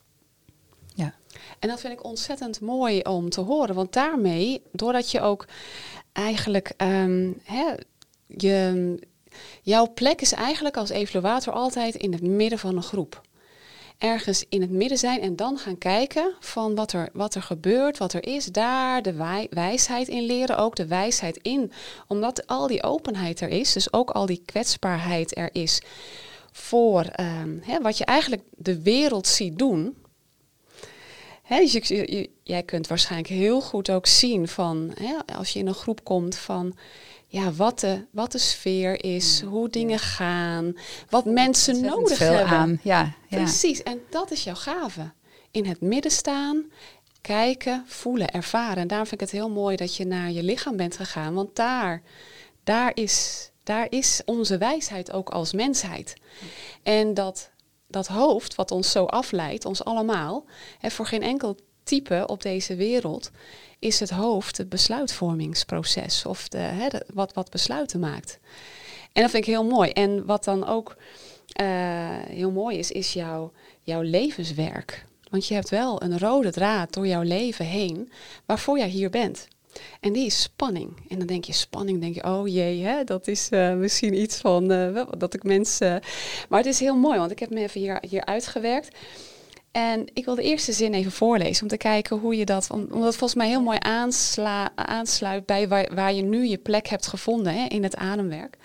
Ja. En dat vind ik ontzettend mooi om te horen. Want daarmee, doordat je ook eigenlijk um, hè, je, jouw plek is eigenlijk als evaluator altijd in het midden van een groep ergens in het midden zijn en dan gaan kijken van wat er, wat er gebeurt, wat er is. Daar de wij, wijsheid in leren, ook de wijsheid in. Omdat al die openheid er is, dus ook al die kwetsbaarheid er is voor um, hè, wat je eigenlijk de wereld ziet doen. Dus je, jij kunt waarschijnlijk heel goed ook zien van, hè, als je in een groep komt van ja, wat, de, wat de sfeer is, hoe dingen gaan, wat mensen nodig hebben. Aan. Ja, ja, Precies, en dat is jouw gave. In het midden staan, kijken, voelen, ervaren. En daarom vind ik het heel mooi dat je naar je lichaam bent gegaan, want daar, daar, is, daar is onze wijsheid ook als mensheid. En dat, dat hoofd wat ons zo afleidt, ons allemaal, voor geen enkel type op deze wereld, is het hoofd het besluitvormingsproces of de, hè, wat, wat besluiten maakt. En dat vind ik heel mooi. En wat dan ook uh, heel mooi is, is jouw, jouw levenswerk. Want je hebt wel een rode draad door jouw leven heen waarvoor jij hier bent. En die is spanning. En dan denk je, spanning, denk je, oh jee, hè, dat is uh, misschien iets van uh, dat ik mensen. maar het is heel mooi, want ik heb me even hier, hier uitgewerkt. En ik wil de eerste zin even voorlezen om te kijken hoe je dat, omdat het volgens mij heel mooi aansla, aansluit bij waar, waar, je nu je plek hebt gevonden hè, in het ademwerk.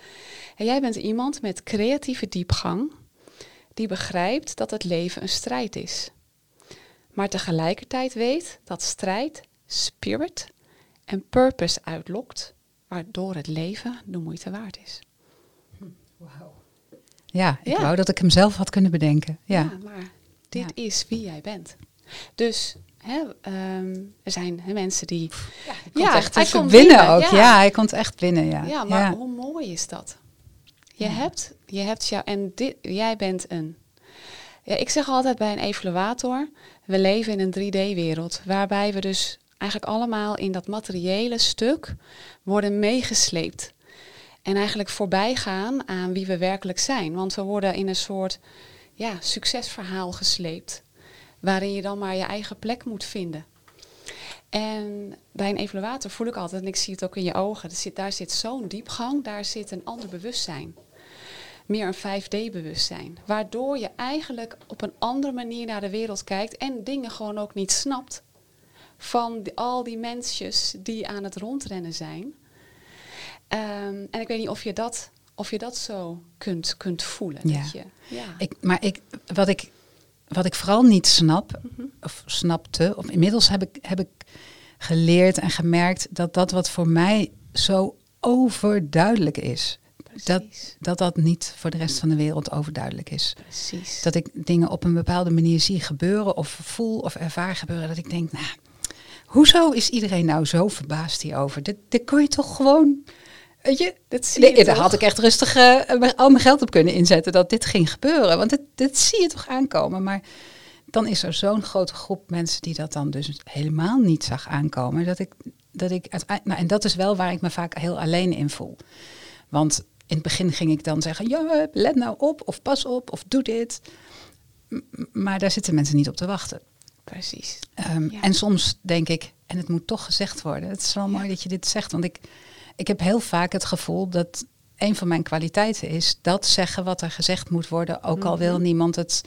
En jij bent iemand met creatieve diepgang die begrijpt dat het leven een strijd is. Maar tegelijkertijd weet dat strijd spirit en purpose uitlokt, waardoor het leven de moeite waard is. Wauw. Ja, ik wou dat ik hem zelf had kunnen bedenken. Ja, ja maar dit is wie jij bent. Dus hè, um, er zijn hè, mensen die. Ja, hij komt echt hij komt binnen, ook. Ja. hij komt echt binnen. Ja, ja maar hoe mooi is dat? Je hebt, je hebt jou en dit, jij bent een. Ja, ik zeg altijd bij een evaluator, we leven in een 3D-wereld, waarbij we dus eigenlijk allemaal in dat materiële stuk worden meegesleept. En eigenlijk voorbij gaan aan wie we werkelijk zijn. Want we worden in een soort ja, succesverhaal gesleept. Waarin je dan maar je eigen plek moet vinden. En bij een evaluator voel ik altijd, en ik zie het ook in je ogen, zit, daar zit zo'n diepgang, daar zit een ander bewustzijn. Meer een 5D-bewustzijn. Waardoor je eigenlijk op een andere manier naar de wereld kijkt en dingen gewoon ook niet snapt. Van al die mensjes die aan het rondrennen zijn. Ehm, en ik weet niet of je dat, of je dat zo kunt, kunt voelen. Ja. Dat je, ja. Ik, maar ik, wat, ik, wat ik vooral niet snap, Mhm. of snapte, of inmiddels heb ik, heb ik geleerd en gemerkt dat dat wat voor mij zo overduidelijk is, dat, dat dat niet voor de rest van de wereld overduidelijk is. Precies. Dat ik dingen op een bepaalde manier zie gebeuren of voel of ervaar gebeuren, dat ik denk, nou, hoezo is iedereen nou zo verbaasd hierover? Dit, dit kon je toch gewoon, weet je, dat zie Nee, je daar had ik echt rustig eh, al mijn geld op kunnen inzetten dat dit ging gebeuren. Want dit, dit zie je toch aankomen. Maar dan is er zo'n grote groep mensen die dat dan dus helemaal niet zag aankomen. Dat ik, dat ik nou, en dat is wel waar ik me vaak heel alleen in voel. Want in het begin ging ik dan zeggen, ja, let nou op, of pas op, of doe dit. M- Maar daar zitten mensen niet op te wachten. Precies. Ehm, Ja. En soms denk ik, en het moet toch gezegd worden. Het is wel mooi dat je dit zegt, want ik, ik heb heel vaak het gevoel dat een van mijn kwaliteiten is dat zeggen wat er gezegd moet worden, ook al wil Mhm. niemand het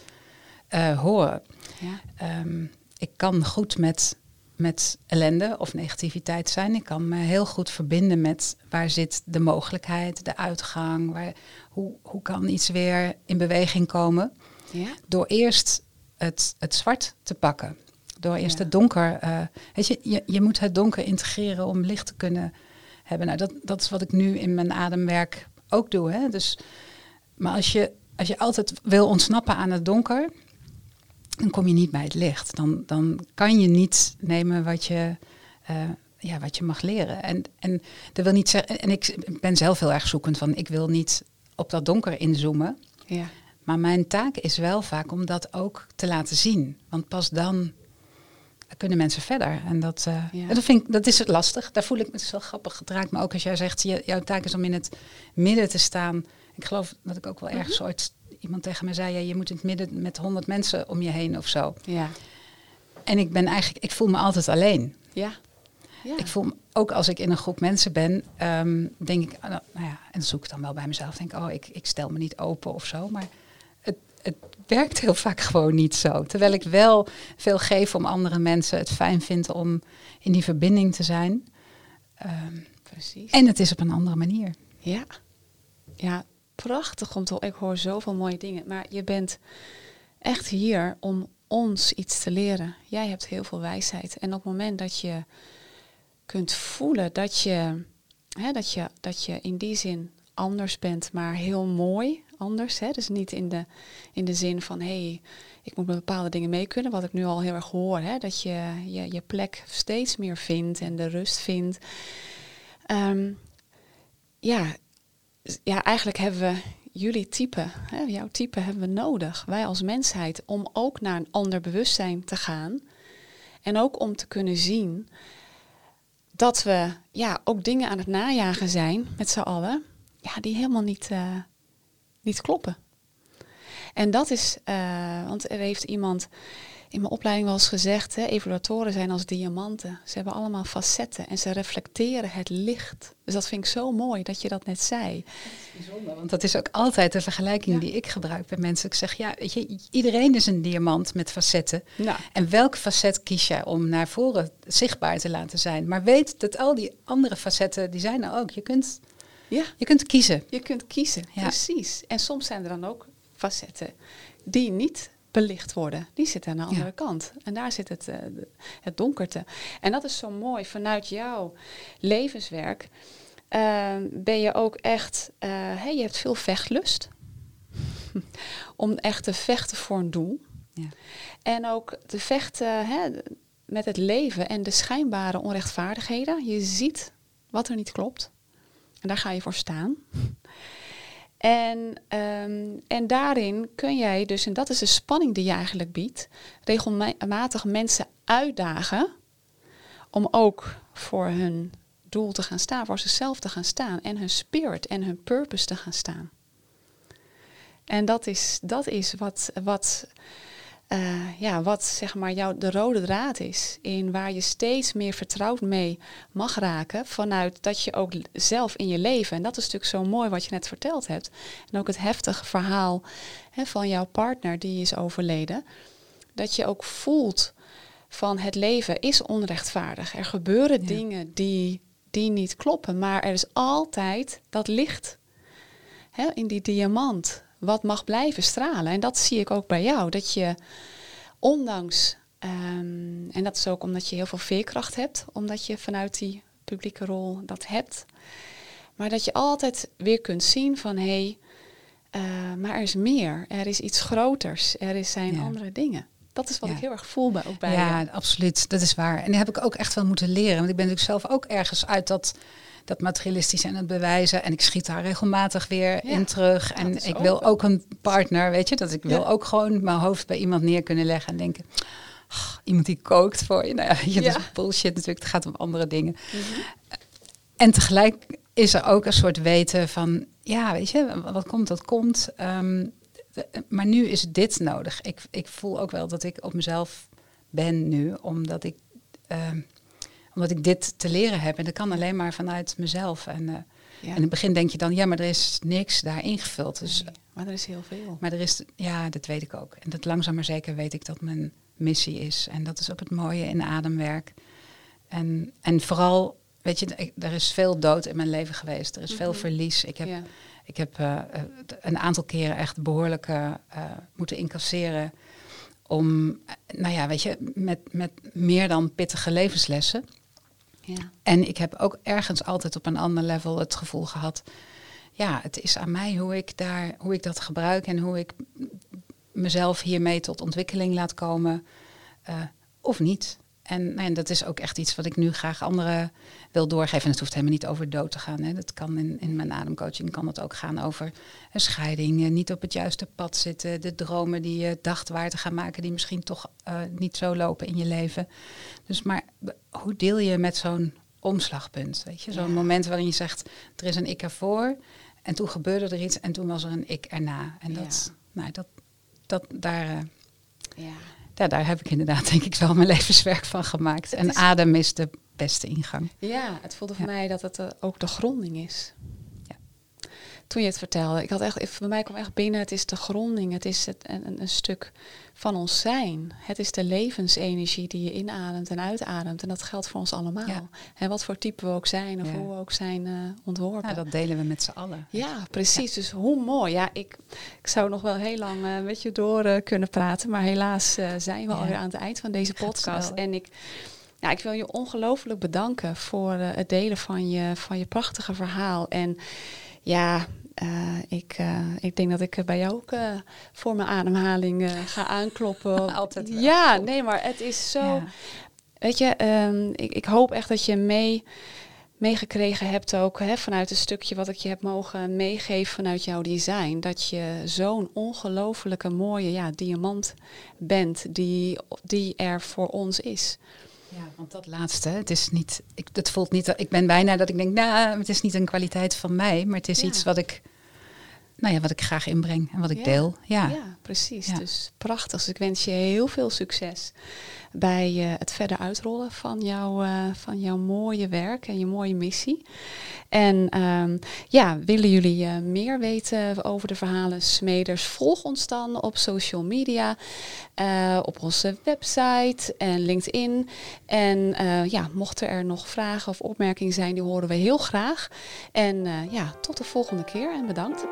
eh, horen. Ja. Ehm, ik kan goed met, met ellende of negativiteit zijn. Ik kan me heel goed verbinden met waar zit de mogelijkheid, de uitgang, waar, hoe, hoe kan iets weer in beweging komen Ja. door eerst het, het zwart te pakken. Door eerst Ja. het donker. eh, weet je, je, je moet het donker integreren om licht te kunnen hebben. Nou, dat, dat is wat ik nu in mijn ademwerk ook doe. Hè? Dus, maar als je, als je altijd wil ontsnappen aan het donker, dan kom je niet bij het licht. Dan, dan kan je niet nemen wat je, eh, ja, wat je mag leren. En, en dat wil niet zeggen. En ik ben zelf heel erg zoekend van ik wil niet op dat donker inzoomen. Ja. Maar mijn taak is wel vaak om dat ook te laten zien. Want pas dan kunnen mensen verder. En dat, eh, Ja. en dat, vind ik, dat is het lastig. Daar voel ik me is wel grappig. Raakt me ook als jij zegt, je, jouw taak is om in het midden te staan. Ik geloof dat ik ook wel ergens ooit iemand tegen me zei, ja, je moet in het midden met honderd mensen om je heen of zo. Ja. En ik ben eigenlijk, ik voel me altijd alleen. Ja. ja. Ik voel me, ook als ik in een groep mensen ben, ehm, denk ik, nou, ja, en zoek ik dan wel bij mezelf, denk oh, ik, ik stel me niet open of zo. Maar het, werkt heel vaak gewoon niet zo. Terwijl ik wel veel geef om andere mensen het fijn vinden om in die verbinding te zijn. Ehm, Precies. en het is op een andere manier. Ja. Ja, prachtig om te Ik hoor zoveel mooie dingen. Maar je bent echt hier om ons iets te leren. Jij hebt heel veel wijsheid. En op het moment dat je kunt voelen dat je, hè, dat je, dat je in die zin anders bent, maar heel mooi anders. Hè? Dus niet in de, in de zin van hé, hey, ik moet met bepaalde dingen mee kunnen. Wat ik nu al heel erg hoor. Hè? Dat je, je je plek steeds meer vindt en de rust vindt. Ehm, ja, ja, eigenlijk hebben we jullie type, hè, jouw type hebben we nodig, wij als mensheid, om ook naar een ander bewustzijn te gaan. En ook om te kunnen zien dat we ja, ook dingen aan het najagen zijn met z'n allen, ja, die helemaal niet, eh, niet kloppen. En dat is, eh, want er heeft iemand in mijn opleiding wel eens gezegd, hè, evaluatoren zijn als diamanten. Ze hebben allemaal facetten en ze reflecteren het licht. Dus dat vind ik zo mooi dat je dat net zei. Bijzonder, want dat is ook altijd de vergelijking Ja. die ik gebruik bij mensen. Ik zeg, ja, weet je, iedereen is een diamant met facetten. Nou, En welk facet kies jij om naar voren zichtbaar te laten zijn? Maar weet dat al die andere facetten, die zijn er ook. Je kunt, ja, je kunt kiezen. je kunt kiezen. Ja. Precies. En soms zijn er dan ook facetten die niet belicht worden. Die zitten aan de andere Ja. kant. En daar zit het, eh, het donkerte. En dat is zo mooi. Vanuit jouw levenswerk eh, ben je ook echt... eh, hè, je hebt veel vechtlust. Om echt te vechten voor een doel. Ja. En ook te vechten hè, met het leven en de schijnbare onrechtvaardigheden. Je ziet wat er niet klopt. En daar ga je voor staan. En, ehm, en daarin kun jij dus, en dat is de spanning die je eigenlijk biedt, regelmatig mensen uitdagen om ook voor hun doel te gaan staan, voor zichzelf te gaan staan en hun spirit en hun purpose te gaan staan. En dat is, dat is wat, wat, uh, ja, wat zeg maar jouw, de rode draad is. In waar je steeds meer vertrouwd mee mag raken. Vanuit dat je ook zelf in je leven. En dat is natuurlijk zo mooi wat je net verteld hebt. En ook het heftige verhaal hè, van jouw partner die is overleden. Dat je ook voelt van het leven is onrechtvaardig. Er gebeuren dingen die, die niet kloppen. Maar er is altijd dat licht hè, in die diamant wat mag blijven stralen. En dat zie ik ook bij jou. Dat je ondanks, um, en dat is ook omdat je heel veel veerkracht hebt, omdat je vanuit die publieke rol dat hebt. Maar dat je altijd weer kunt zien van hé, hey, uh, maar er is meer. Er is iets groters. Er is, zijn andere dingen. Dat is wat ik heel erg voel bij, ook bij Ja, absoluut. Dat is waar. En die heb ik ook echt wel moeten leren. Want ik ben natuurlijk zelf ook ergens uit dat dat materialistisch en het bewijzen. En ik schiet daar regelmatig weer in terug. En ik wil ook een partner, weet je, dat ik wil ook gewoon mijn hoofd bij iemand neer kunnen leggen en denken. iemand die kookt voor je. Nou ja, je, dat is bullshit natuurlijk. Het gaat om andere dingen. Mhm. En tegelijk is er ook een soort weten van, ja, weet je, wat komt, dat komt. Ehm, maar nu is dit nodig. Ik, ik voel ook wel dat ik op mezelf ben nu, omdat ik ehm, omdat ik dit te leren heb. En dat kan alleen maar vanuit mezelf. En, uh, in het begin denk je dan, ja, maar er is niks daar ingevuld. Dus, maar er is heel veel. Maar er is, ja, dat weet ik ook. En dat langzaam maar zeker weet ik dat mijn missie is. En dat is ook het mooie in ademwerk. En, en vooral, weet je, er is veel dood in mijn leven geweest. Er is veel mhm. verlies. Ik heb, ik heb uh, een aantal keren echt behoorlijk uh, moeten incasseren om, nou ja, weet je, met, met meer dan pittige levenslessen. En ik heb ook ergens altijd op een ander level het gevoel gehad, ja, het is aan mij hoe ik, daar, hoe ik dat gebruik en hoe ik mezelf hiermee tot ontwikkeling laat komen uh, of niet. En, en, dat is ook echt iets wat ik nu graag anderen wil doorgeven. En het hoeft helemaal niet over dood te gaan. Hè. Dat kan in, in mijn ademcoaching kan het ook gaan over een scheiding, niet op het juiste pad zitten, de dromen die je dacht waar te gaan maken, die misschien toch uh, niet zo lopen in je leven. Dus maar hoe deel je met zo'n omslagpunt? Weet je, zo'n moment waarin je zegt, er is een ik ervoor en toen gebeurde er iets en toen was er een ik erna. En dat, nou, dat, dat daar. Uh, ja ja, daar heb ik inderdaad denk ik wel mijn levenswerk van gemaakt. en adem is de beste ingang. Ja, het voelde voor mij dat het uh, ook de gronding is. Toen je het vertelde, ik had echt, voor mij kwam echt binnen, het is de gronding, het is het, een, een stuk van ons zijn. Het is de levensenergie die je inademt en uitademt. En dat geldt voor ons allemaal. En wat voor type we ook zijn of hoe we ook zijn uh, ontworpen. Ja, dat delen we met z'n allen. Ja, precies. Dus hoe mooi. Ja, ik, ik zou nog wel heel lang uh, met je door uh, kunnen praten. Maar helaas zijn we alweer aan het eind van deze podcast. En ik... Ja, ik wil je ongelooflijk bedanken voor het delen van je, van je prachtige verhaal. En ja, uh, ik, uh, ik denk dat ik bij jou ook uh, voor mijn ademhaling ga aankloppen. Altijd wel. Ja, nee, maar het is zo... Ja. Weet je, um, ik, ik hoop echt dat je mee, meegekregen hebt ook... Hè, vanuit een stukje wat ik je heb mogen meegeven vanuit jouw design... dat je zo'n ongelofelijke mooie ja, diamant bent die, die er voor ons is. Ja, want dat laatste, het is niet, ik, het voelt niet, ik ben bijna dat ik denk, nou, het is niet een kwaliteit van mij, maar het is iets wat ik, nou ja, wat ik graag inbreng en wat ik deel. Ja, ja precies. Dus prachtig. Dus ik wens je heel veel succes bij uh, het verder uitrollen van, jouw uh, van jouw mooie werk en je mooie missie. En um, ja, willen jullie uh, meer weten over de verhalen Smeders? Volg ons dan op social media, op onze website en LinkedIn. En ja, mochten er nog vragen of opmerkingen zijn, die horen we heel graag. En ja, tot de volgende keer en bedankt.